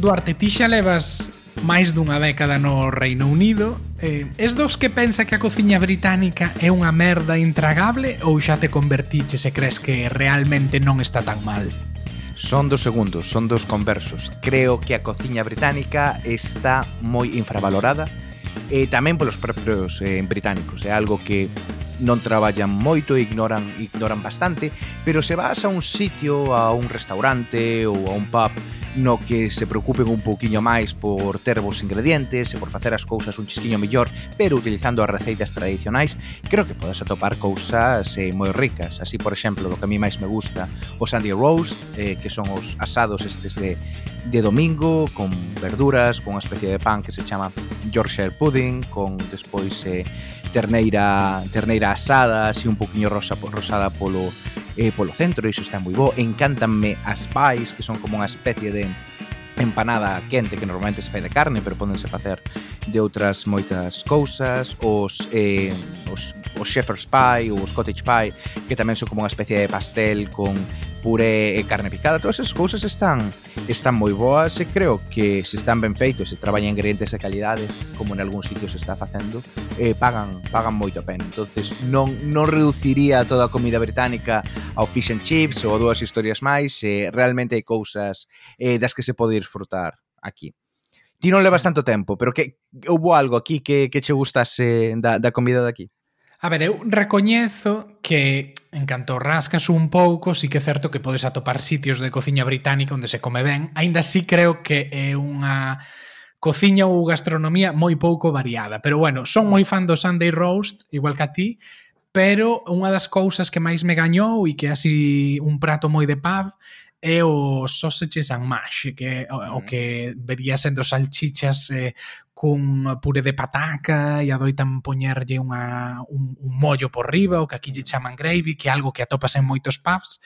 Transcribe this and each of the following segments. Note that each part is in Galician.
Duarte, ti xa levas máis dunha década no Reino Unido. Eh, es dos que pensa que a cociña británica é unha merda intragable ou xa te convertiches e crees que realmente non está tan mal? Son dos segundos, son dos conversos. Creo que a cociña británica está moi infravalorada e tamén polos propios eh, británicos. É algo que non traballan moito e ignoran ignoran bastante, pero se vas a un sitio, a un restaurante ou a un pub no que se preocupen un pouquiño máis por ter vos ingredientes e por facer as cousas un chisquiño mellor, pero utilizando as receitas tradicionais, creo que podes atopar cousas eh, moi ricas. Así, por exemplo, lo que a mí máis me gusta, o Sandy Roast, eh, que son os asados estes de, de domingo, con verduras, con unha especie de pan que se chama Yorkshire Pudding, con despois eh, terneira terneira asada, así un poquinho rosa, rosada polo eh, polo centro, iso está moi bo. Encántanme as pies, que son como unha especie de empanada quente que normalmente se fai de carne, pero pódense facer de outras moitas cousas, os eh, os os shepherd's pie ou os cottage pie, que tamén son como unha especie de pastel con puré e carne picada, todas esas cousas están están moi boas e creo que se están ben feitos, se traballan ingredientes de calidade, como en algún sitio se está facendo, eh, pagan pagan moito a pena. Entonces non non reduciría toda a comida británica ao fish and chips ou a dúas historias máis, eh, realmente hai cousas eh, das que se pode disfrutar aquí. Ti non levas tanto tempo, pero que houbo algo aquí que, que che gustase da, da comida daqui? A ver, eu recoñezo que en canto rascas un pouco, sí que é certo que podes atopar sitios de cociña británica onde se come ben, aínda así creo que é unha cociña ou gastronomía moi pouco variada, pero bueno, son moi fan do Sunday Roast, igual que a ti, pero unha das cousas que máis me gañou e que así un prato moi de pub é o sausages and mash, que é o, o que vería sendo salchichas eh, cun puré de pataca e adoitan poñerlle unha, un, un mollo por riba, o que aquí lle chaman gravy, que é algo que atopas en moitos pubs.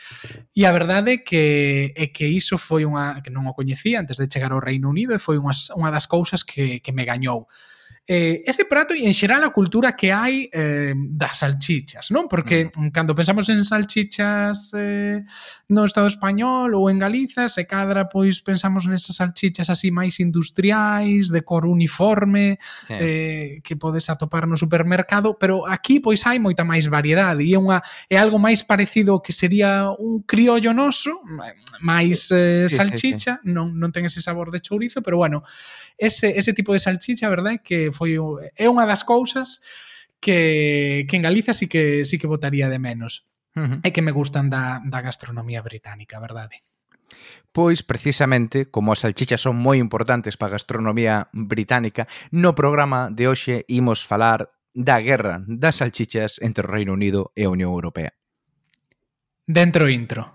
E a verdade é que é que iso foi unha que non o coñecía antes de chegar ao Reino Unido e foi unha, unha das cousas que, que me gañou. Eh, ese prato e en xeral a cultura que hai eh, das salchichas, non? Porque mm. cando pensamos en salchichas eh, no Estado español ou en Galiza, se cadra pois pensamos nesas salchichas así máis industriais, de cor uniforme, sí. eh, que podes atopar no supermercado, pero aquí pois hai moita máis variedade e é unha é algo máis parecido que sería un criollo noso, máis eh, salchicha, sí, sí, sí. non non ten ese sabor de chourizo, pero bueno, ese ese tipo de salchicha, verdade, que foi é unha das cousas que, que en Galicia sí que, sí que votaría de menos uh -huh. e que me gustan da, da gastronomía británica, verdade? Pois, precisamente, como as salchichas son moi importantes para a gastronomía británica, no programa de hoxe imos falar da guerra das salchichas entre o Reino Unido e a Unión Europea. Dentro intro.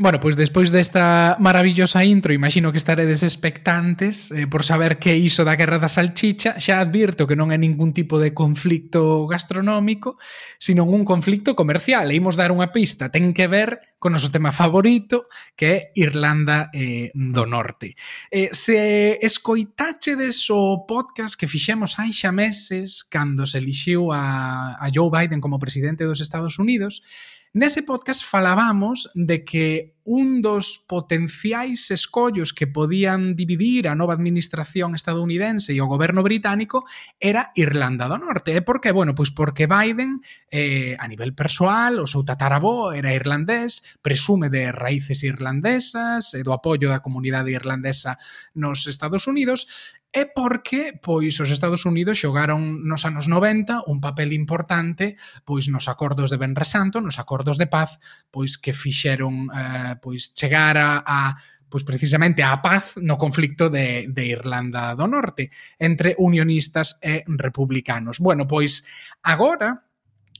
Bueno, pois despois desta maravillosa intro, imagino que estaredes expectantes eh, por saber que iso da Guerra da Salchicha. Xa advirto que non é ningún tipo de conflicto gastronómico, sino un conflicto comercial. E imos dar unha pista, ten que ver con noso tema favorito, que é Irlanda eh, do Norte. Eh, se escoitachedes o podcast que fixemos hai xa meses cando se elixiu a, a Joe Biden como presidente dos Estados Unidos, Nese podcast falábamos de que un dos potenciais escollos que podían dividir a nova administración estadounidense e o goberno británico era Irlanda do Norte. E por que? Bueno, pois porque Biden, eh, a nivel persoal, o seu tatarabó era irlandés, presume de raíces irlandesas e do apoio da comunidade irlandesa nos Estados Unidos, É porque pois os Estados Unidos xogaron nos anos 90 un papel importante pois nos acordos de Benre Santo, nos acordos de paz, pois que fixeron eh, pois chegar a, a pois precisamente a paz no conflicto de, de Irlanda do Norte entre unionistas e republicanos. Bueno, pois agora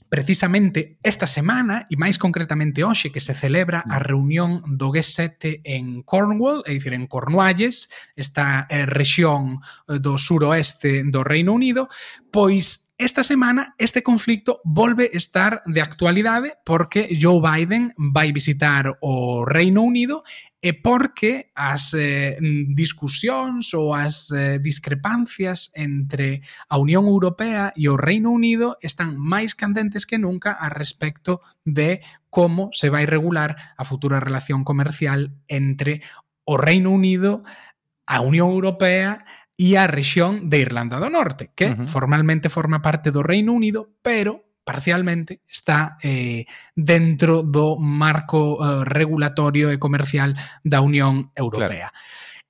precisamente esta semana e máis concretamente hoxe que se celebra a reunión do G7 en Cornwall, é dicir, en Cornualles, esta eh, rexión eh, do suroeste do Reino Unido, pois Esta semana este conflicto volve estar de actualidade porque Joe Biden vai visitar o Reino Unido e porque as eh, discusións ou as eh, discrepancias entre a Unión Europea e o Reino Unido están máis candentes que nunca a respecto de como se vai regular a futura relación comercial entre o Reino Unido, a Unión Europea e a rexión de Irlanda do Norte, que uh -huh. formalmente forma parte do Reino Unido, pero parcialmente está eh, dentro do marco eh, regulatorio e comercial da Unión Europea. Claro.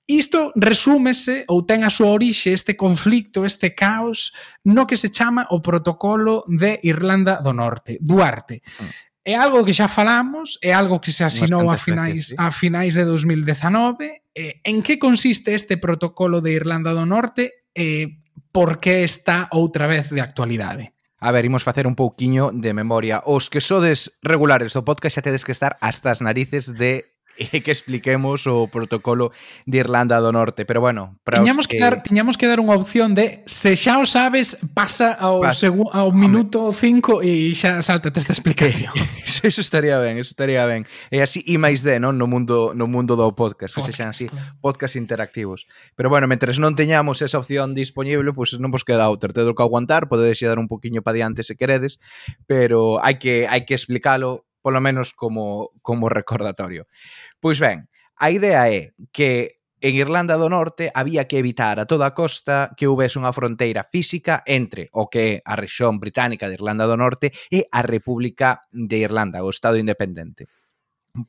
Isto resúmese ou ten a súa orixe este conflicto, este caos, no que se chama o protocolo de Irlanda do Norte, Duarte. Mm é algo que xa falamos, é algo que se asinou a finais sí. a finais de 2019. Eh, en que consiste este protocolo de Irlanda do Norte e eh, por que está outra vez de actualidade? A ver, imos facer un pouquiño de memoria. Os que sodes regulares do podcast xa tedes que estar hasta as narices de e que expliquemos o protocolo de Irlanda do Norte. Pero bueno, para tiñamos que, que dar, tiñamos que dar unha opción de se xa o sabes, pasa ao, pasa, segu, ao minuto 5 e xa saltate esta explicación. eso, eso estaría ben, eso estaría ben. E así e máis de, non, no mundo no mundo do podcast, que podcast. así podcast interactivos. Pero bueno, mentres non teñamos esa opción disponible, pois pues non vos queda outra, tedo que aguantar, podedes dar un poquiño pa diante se queredes, pero hai que hai que explicalo polo menos como como recordatorio. Pois ben, a idea é que en Irlanda do Norte había que evitar a toda costa que houvese unha fronteira física entre o que é a rexión británica de Irlanda do Norte e a República de Irlanda, o Estado Independente.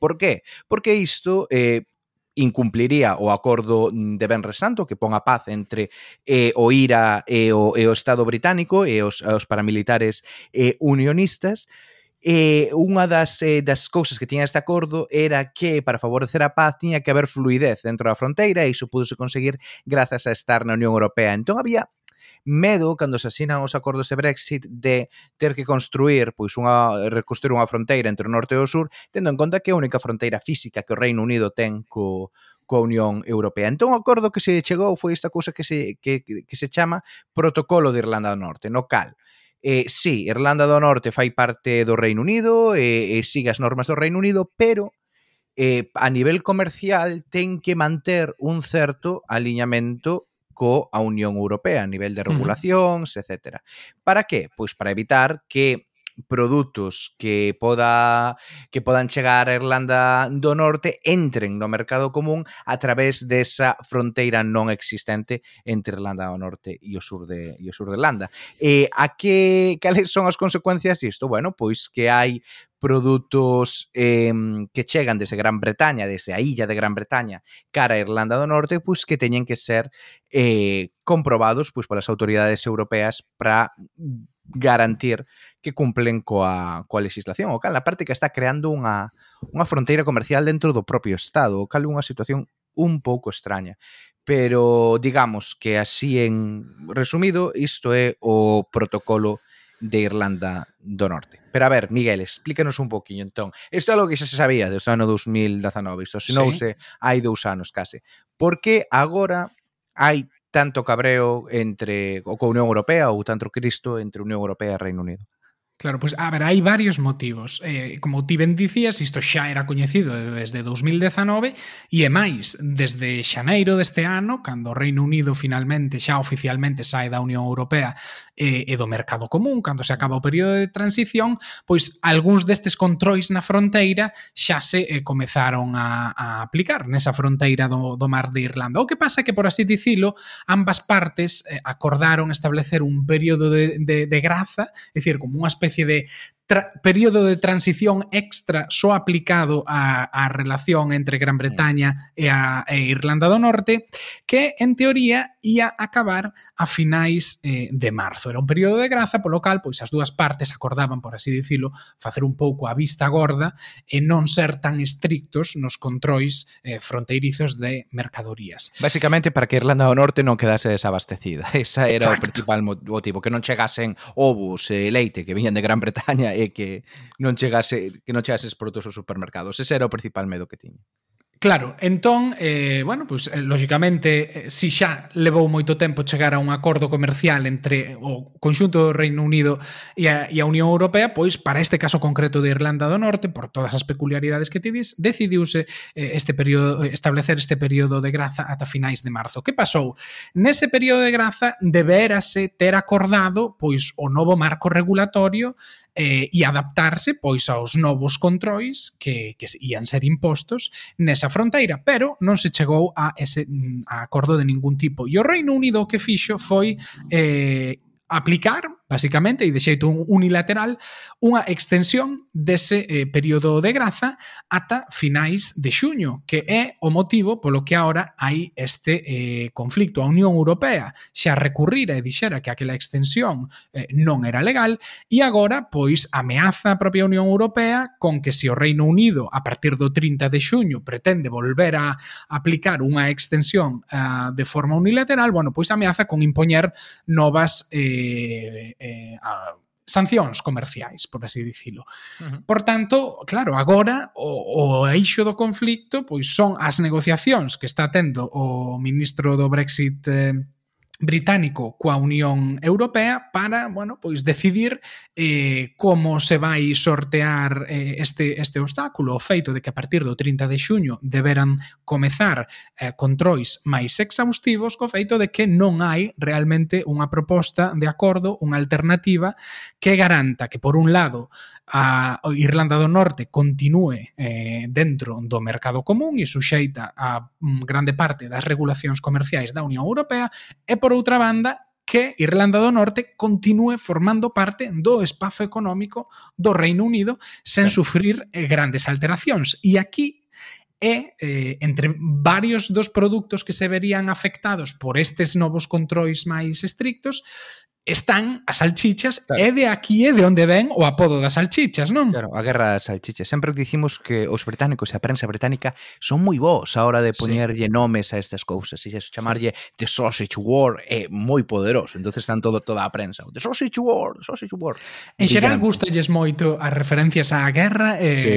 Por qué? Porque isto eh, incumpliría o acordo de Benres Santo que pon a paz entre eh, o IRA e o, e o Estado británico e os, os paramilitares eh, unionistas, E unha das, eh, das cousas que tiña este acordo era que para favorecer a paz tiña que haber fluidez dentro da fronteira e iso pudose conseguir grazas a estar na Unión Europea. Entón había medo cando se asinan os acordos de Brexit de ter que construir pois unha reconstruir unha fronteira entre o norte e o sur, tendo en conta que é a única fronteira física que o Reino Unido ten co coa Unión Europea. Entón o acordo que se chegou foi esta cousa que se que, que se chama Protocolo de Irlanda do Norte, no cal Eh, sí, Irlanda do Norte fai parte do Reino Unido e, eh, e sigue as normas do Reino Unido, pero eh, a nivel comercial ten que manter un certo aliñamento co a Unión Europea a nivel de regulacións, uh -huh. etc. Para que? Pois para evitar que produtos que poda que podan chegar a Irlanda do Norte entren no mercado común a través desa fronteira non existente entre Irlanda do Norte e o sur de e o sur de Irlanda. E a que cales son as consecuencias disto? Bueno, pois que hai produtos eh, que chegan desde Gran Bretaña, desde a illa de Gran Bretaña, cara a Irlanda do Norte, pois que teñen que ser eh, comprobados pois polas autoridades europeas para garantir que cumplen coa, coa legislación, o cal parte que está creando unha, unha fronteira comercial dentro do propio Estado, o cal unha situación un pouco extraña. Pero digamos que así en resumido, isto é o protocolo de Irlanda do Norte. Pero a ver, Miguel, explícanos un poquinho entón. Isto é algo que xa se sabía desde o ano 2019, isto asinouse sí. hai dous anos case. Por que agora hai tanto cabreo entre o co Unión Europea ou tanto Cristo entre Unión Europea e Reino Unido? Claro, pois pues, a ver, hai varios motivos. Eh, como ti ben dicías, isto xa era coñecido desde 2019 e é máis, desde xaneiro deste ano, cando o Reino Unido finalmente xa oficialmente sae da Unión Europea eh, e do mercado común, cando se acaba o período de transición, pois algúns destes controis na fronteira xa se eh, comezaron a, a aplicar nesa fronteira do, do mar de Irlanda. O que pasa é que, por así dicilo, ambas partes eh, acordaron establecer un período de, de, de graza, é dicir, como unha especie especie de período de transición extra só aplicado á, á relación entre Gran mm. Bretaña e a e Irlanda do Norte, que en teoría ia acabar a finais eh, de marzo. Era un período de graza, polo cal, pois as dúas partes acordaban, por así dicilo, facer un pouco a vista gorda e non ser tan estrictos nos controis eh, fronteirizos de mercadorías. Básicamente para que Irlanda do Norte non quedase desabastecida. Esa era Exacto. o principal motivo, que non chegasen ovos, e eh, leite que viñan de Gran Bretaña e que non chegase que non chegases produtos aos supermercados. Ese era o principal medo que tiña. Claro, entón, eh, bueno, pois, eh, lóxicamente, eh, si xa levou moito tempo chegar a un acordo comercial entre o conxunto do Reino Unido e a, e a Unión Europea, pois para este caso concreto de Irlanda do Norte, por todas as peculiaridades que ti dis, decidiuse eh, este período, establecer este período de graza ata finais de marzo. Que pasou? Nese período de graza deberase ter acordado pois o novo marco regulatorio eh, e adaptarse pois aos novos controis que, que ian ser impostos nesa fronteira, pero non se chegou a ese mm, a acordo de ningún tipo. E o Reino Unido o que fixo foi eh, aplicar basicamente, e de xeito unilateral, unha extensión dese eh, período de graza ata finais de xuño, que é o motivo polo que agora hai este eh, conflicto. A Unión Europea xa recurrira e dixera que aquela extensión eh, non era legal e agora, pois, ameaza a propia Unión Europea con que se o Reino Unido, a partir do 30 de xuño, pretende volver a aplicar unha extensión eh, de forma unilateral, bueno, pois ameaza con impoñer novas eh, eh, a sancións comerciais, por así dicilo. Uh -huh. Por tanto, claro, agora o, o eixo do conflicto pois son as negociacións que está tendo o ministro do Brexit eh, británico coa Unión Europea para, bueno, pois decidir eh, como se vai sortear eh, este, este obstáculo, o feito de que a partir do 30 de xuño deberán comezar eh, controis máis exhaustivos co feito de que non hai realmente unha proposta de acordo, unha alternativa que garanta que, por un lado, a Irlanda do Norte continúe eh, dentro do mercado común e suxeita a mm, grande parte das regulacións comerciais da Unión Europea e, por por outra banda, que Irlanda do Norte continúe formando parte do espazo económico do Reino Unido sen sufrir eh, grandes alteracións. E aquí é eh, entre varios dos produtos que se verían afectados por estes novos controis máis estrictos están as salchichas claro. e de aquí é de onde ven o apodo das salchichas, non? Claro, a guerra das salchichas. Sempre dicimos que os británicos e a prensa británica son moi bons a hora de poñerlle sí. nomes a estas cousas. E chamarlle sí. The Sausage War é moi poderoso. entonces están todo, toda a prensa. The Sausage War, The Sausage War. En xeral gustalles moito as referencias á guerra e sí.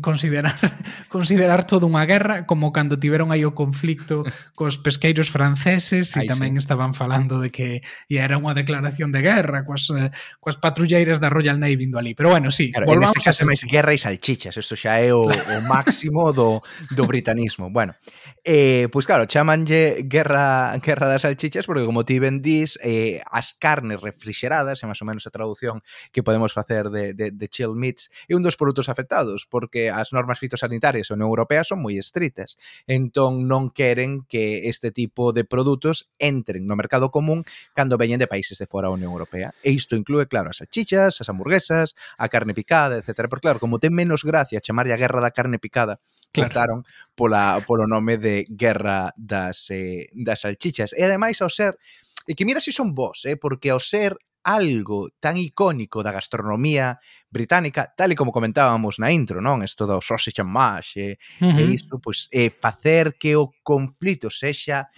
considerar considerar todo unha guerra como cando tiveron aí o conflicto cos pesqueiros franceses e tamén sí. estaban falando de que era unha declaración declaración de guerra coas, eh, coas patrulleiras da Royal Navy vindo ali. Pero bueno, sí, claro, volvamos en este caso máis guerra e salchichas, isto xa é o, o máximo do, do britanismo. Bueno, eh, pois pues claro, chamanlle guerra, guerra das salchichas porque como ti ben dis, eh, as carnes refrigeradas, é máis ou menos a traducción que podemos facer de, de, de chill meats, é un dos produtos afectados porque as normas fitosanitarias da Unión Europea son moi estritas. Entón non queren que este tipo de produtos entren no mercado común cando veñen de países de fora a Unión Europea. E isto inclúe, claro, as salchichas, as hamburguesas, a carne picada, etc. Pero claro, como ten menos gracia chamarlle a guerra da carne picada, claro. optaron pola, polo nome de guerra das, eh, das salchichas. E, ademais, ao ser... E que mira si son vos, eh, porque ao ser algo tan icónico da gastronomía británica, tal e como comentábamos na intro, non? Isto do sausage and mash, eh, e, uh -huh. e isto, pois, pues, eh, facer que o conflito sexa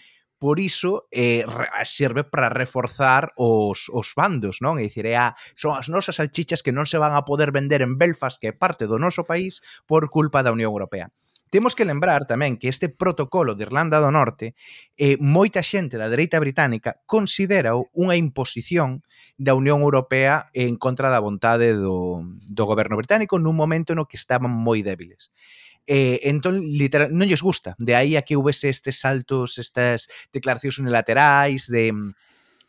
por iso eh, serve para reforzar os, os bandos, non? É dicir, é a, son as nosas salchichas que non se van a poder vender en Belfast, que é parte do noso país, por culpa da Unión Europea. Temos que lembrar tamén que este protocolo de Irlanda do Norte eh, moita xente da dereita británica considera unha imposición da Unión Europea en contra da vontade do, do goberno británico nun momento no que estaban moi débiles eh, entón, literal, non lles gusta. De aí a que houvese estes saltos, estas declaracións unilaterais de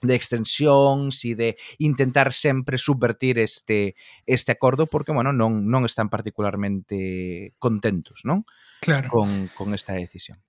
de extensións e de intentar sempre subvertir este este acordo porque bueno, non non están particularmente contentos, non? Claro. Con con esta decisión.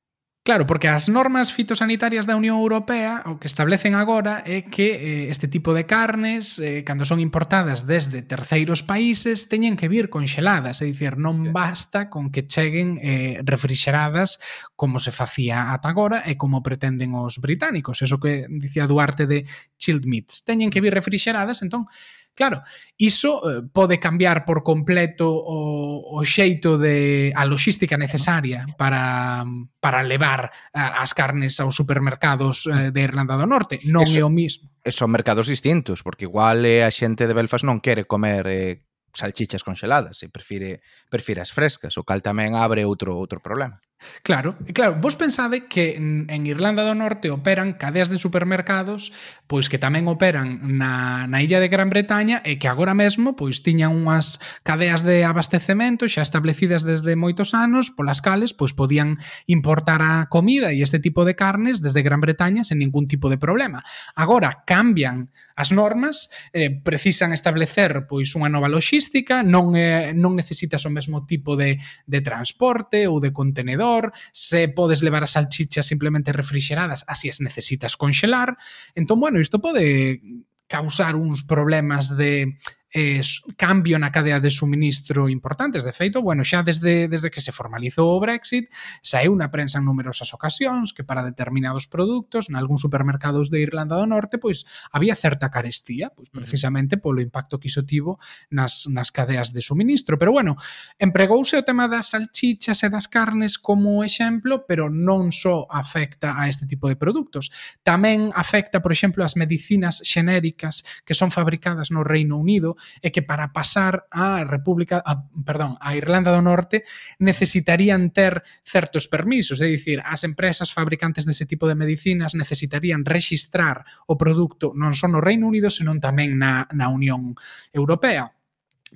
Claro, porque as normas fitosanitarias da Unión Europea o que establecen agora é que eh, este tipo de carnes, eh, cando son importadas desde terceiros países, teñen que vir conxeladas, é dicir, non basta con que cheguen eh, refrixeradas como se facía ata agora e como pretenden os británicos, eso que dicía Duarte de chilled meats. Teñen que vir refrixeradas, entón, Claro, iso eh, pode cambiar por completo o, o xeito de a logística necesaria para, para levar a, as carnes aos supermercados eh, de Irlanda do Norte. Non eso, é o mismo. Son mercados distintos, porque igual eh, a xente de Belfast non quere comer eh, salchichas conxeladas e prefire, prefire as frescas, o cal tamén abre outro outro problema. Claro, claro, vos pensade que en Irlanda do Norte operan cadeas de supermercados pois que tamén operan na, na illa de Gran Bretaña e que agora mesmo pois tiñan unhas cadeas de abastecemento xa establecidas desde moitos anos polas cales pois podían importar a comida e este tipo de carnes desde Gran Bretaña sen ningún tipo de problema. Agora cambian as normas, eh, precisan establecer pois unha nova logística, non eh, non necesitas o mesmo tipo de de transporte ou de contenedor se podes levar as salchichas simplemente refrixeradas, así as necesitas conxelar. Entón, bueno, isto pode causar uns problemas de eh, cambio na cadea de suministro importantes. De feito, bueno, xa desde, desde que se formalizou o Brexit, saiu na prensa en numerosas ocasións que para determinados produtos, en algúns supermercados de Irlanda do Norte, pois había certa carestía, pois precisamente polo impacto que iso tivo nas, nas cadeas de suministro. Pero bueno, empregouse o tema das salchichas e das carnes como exemplo, pero non só afecta a este tipo de produtos. Tamén afecta, por exemplo, as medicinas xenéricas que son fabricadas no Reino Unido é que para pasar a República, a, perdón, a Irlanda do Norte necesitarían ter certos permisos, é dicir, as empresas fabricantes dese tipo de medicinas necesitarían rexistrar o produto non só no Reino Unido, senón tamén na, na Unión Europea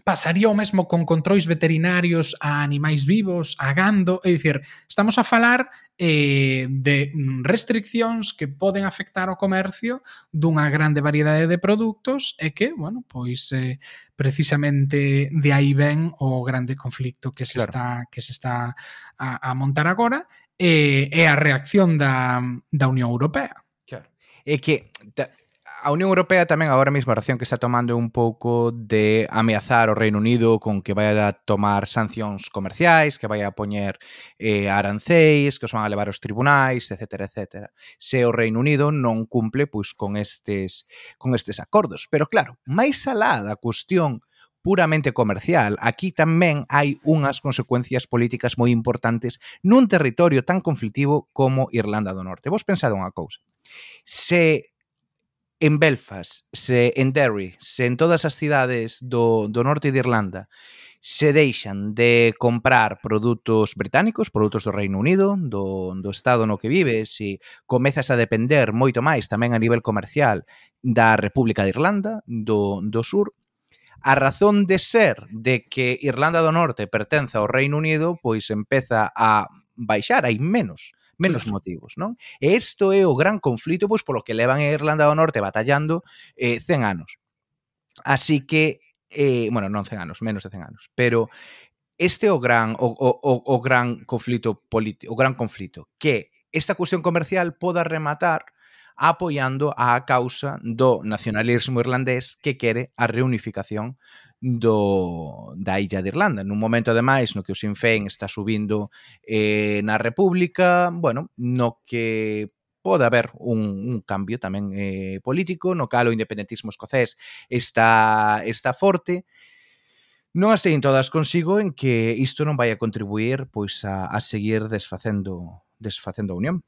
pasaría o mesmo con controis veterinarios a animais vivos, a gando, é dicir, estamos a falar eh, de restriccións que poden afectar o comercio dunha grande variedade de produtos e que, bueno, pois eh, precisamente de aí ven o grande conflicto que se claro. está que se está a, a montar agora e, e a reacción da, da Unión Europea. Claro. É que ta, a Unión Europea tamén agora mesmo a reacción que está tomando un pouco de ameazar o Reino Unido con que vai a tomar sancións comerciais, que vai a poñer eh, aranceis, que os van a levar aos tribunais, etc, etc. Se o Reino Unido non cumple pois con estes con estes acordos, pero claro, máis alá da cuestión puramente comercial. Aquí tamén hai unhas consecuencias políticas moi importantes nun territorio tan conflictivo como Irlanda do Norte. Vos pensade unha cousa. Se en Belfast, se en Derry, se en todas as cidades do, do norte de Irlanda se deixan de comprar produtos británicos, produtos do Reino Unido, do, do estado no que vives e comezas a depender moito máis tamén a nivel comercial da República de Irlanda, do, do sur, A razón de ser de que Irlanda do Norte pertenza ao Reino Unido, pois empeza a baixar, hai menos menos motivos, non? E isto é o gran conflito pois polo que levan a Irlanda do Norte batallando eh, 100 anos. Así que eh, bueno, non 100 anos, menos de 100 anos, pero este é o gran o, o, o gran conflito político, o gran conflito que esta cuestión comercial poda rematar apoiando a causa do nacionalismo irlandés que quere a reunificación do, da illa de Irlanda. Nun momento, ademais, no que o Sinn Féin está subindo eh, na República, bueno, no que pode haber un, un cambio tamén eh, político, no cal o independentismo escocés está, está forte, Non as teñen todas consigo en que isto non vai a contribuir pois a, a seguir desfacendo desfacendo a unión.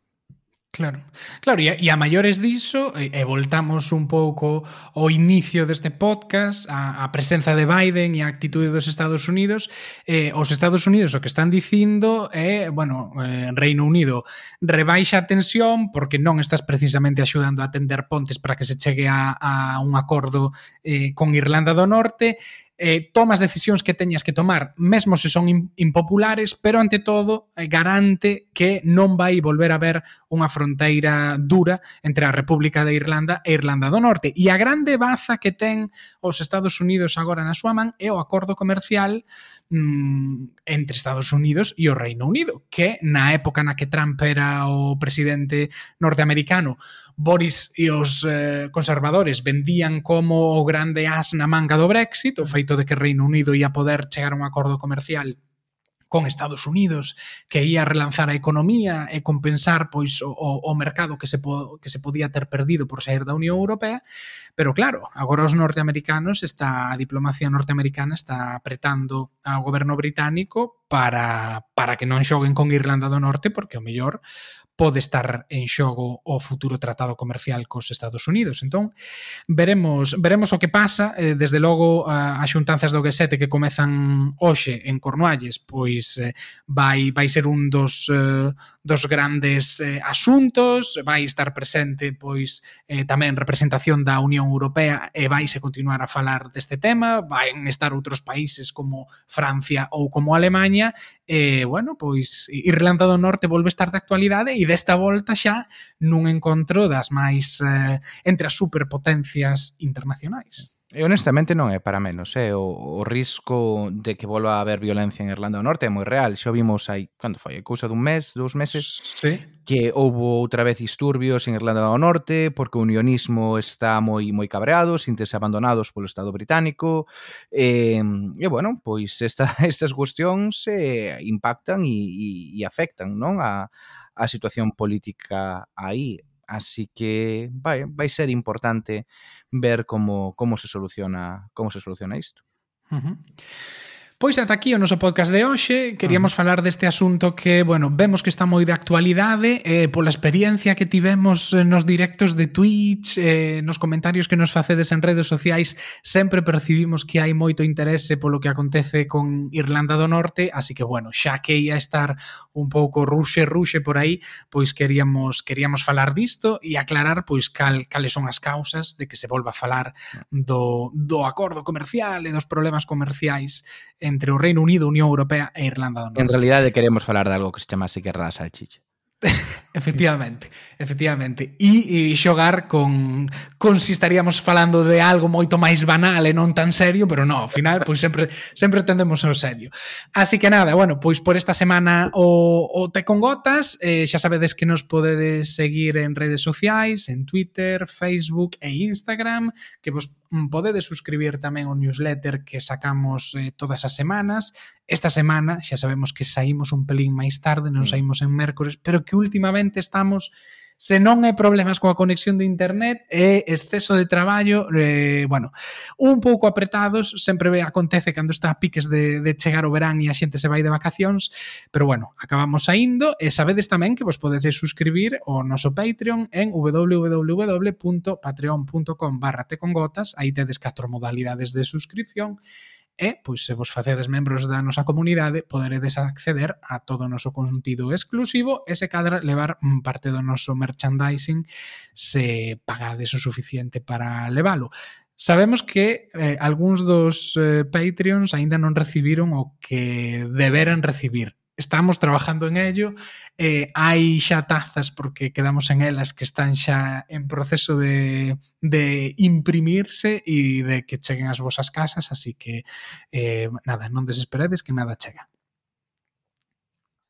Claro, claro, e a, e a maiores diso, e, e voltamos un pouco ao inicio deste podcast, a, a presenza de Biden e a actitude dos Estados Unidos, eh, os Estados Unidos o que están dicindo é, eh, bueno, eh, Reino Unido rebaixa a tensión porque non estás precisamente axudando a tender pontes para que se chegue a, a un acordo eh, con Irlanda do Norte, eh, tomas decisións que teñas que tomar, mesmo se son impopulares, pero ante todo eh, garante que non vai volver a haber unha fronteira dura entre a República de Irlanda e Irlanda do Norte. E a grande baza que ten os Estados Unidos agora na súa man é o acordo comercial mm, entre Estados Unidos e o Reino Unido, que na época na que Trump era o presidente norteamericano, Boris e os eh, conservadores vendían como o grande as na manga do Brexit, o feito de que Reino Unido ia poder chegar a un acordo comercial con Estados Unidos que ía relanzar a economía e compensar pois o, o mercado que se, po, que se podía ter perdido por sair da Unión Europea, pero claro, agora os norteamericanos, esta diplomacia norteamericana está apretando ao goberno británico para, para que non xoguen con Irlanda do Norte porque o mellor pode estar en xogo o futuro tratado comercial cos Estados Unidos. Entón, veremos veremos o que pasa, eh, desde logo as xuntanzas do G7 que comezan hoxe en Cornualles, pois eh, vai vai ser un dos eh, dos grandes eh, asuntos, vai estar presente pois eh, tamén representación da Unión Europea e vai se continuar a falar deste tema, vai estar outros países como Francia ou como Alemanha, e eh, bueno, pois Irlanda do Norte volve estar de actualidade e desta volta xa nun encontro das máis eh, entre as superpotencias internacionais. E honestamente non é para menos, é eh? o, o risco de que volva a haber violencia en Irlanda do Norte é moi real. Xa vimos aí, cando foi, cousa dun mes, dous meses, sí. que houbo outra vez disturbios en Irlanda do Norte porque o unionismo está moi moi cabreado, sintese abandonados polo Estado británico. E, e bueno, pois esta, estas cuestións eh, impactan e, e, e afectan non a, a situación política aí. Así que vai, vai ser importante ver como como se soluciona como se soluciona isto. Uh -huh. Pois ata aquí o noso podcast de hoxe, queríamos ah. falar deste asunto que, bueno, vemos que está moi de actualidade, eh, pola experiencia que tivemos eh, nos directos de Twitch, eh, nos comentarios que nos facedes en redes sociais, sempre percibimos que hai moito interese polo que acontece con Irlanda do Norte, así que, bueno, xa que ia estar un pouco ruxe, ruxe por aí, pois queríamos queríamos falar disto e aclarar pois cal, cales son as causas de que se volva a falar ah. do, do acordo comercial e dos problemas comerciais entre o Reino Unido, Unión Europea e Irlanda do Norte. En realidade queremos falar de algo que se chamase Guerra da Salchicha. efectivamente, efectivamente. E, e xogar con consistaríamos falando de algo moito máis banal e non tan serio, pero non, ao final pois sempre sempre tendemos ao serio. Así que nada, bueno, pois por esta semana o, o Te con Gotas, eh, xa sabedes que nos podedes seguir en redes sociais, en Twitter, Facebook e Instagram, que vos Mm, podedes suscribir tamén o newsletter que sacamos eh, todas as semanas. Esta semana xa sabemos que saímos un pelín máis tarde, non mm. saímos en mércores, pero que últimamente estamos se non é problemas coa conexión de internet, é exceso de traballo, eh, bueno, un pouco apretados, sempre acontece cando está a piques de, de chegar o verán e a xente se vai de vacacións, pero bueno, acabamos saindo, e sabedes tamén que vos podedes suscribir o noso Patreon en www.patreon.com barra tecongotas, aí tedes catro modalidades de suscripción, e, pois, se vos facedes membros da nosa comunidade, poderedes acceder a todo o noso contido exclusivo e se cadra levar parte do noso merchandising se pagades o suficiente para leválo. Sabemos que eh, algúns dos eh, Patreons aínda non recibiron o que deberan recibir estamos trabajando en ello. Eh, hai xa tazas porque quedamos en elas que están xa en proceso de, de imprimirse e de que cheguen as vosas casas, así que eh, nada, non desesperedes que nada chega.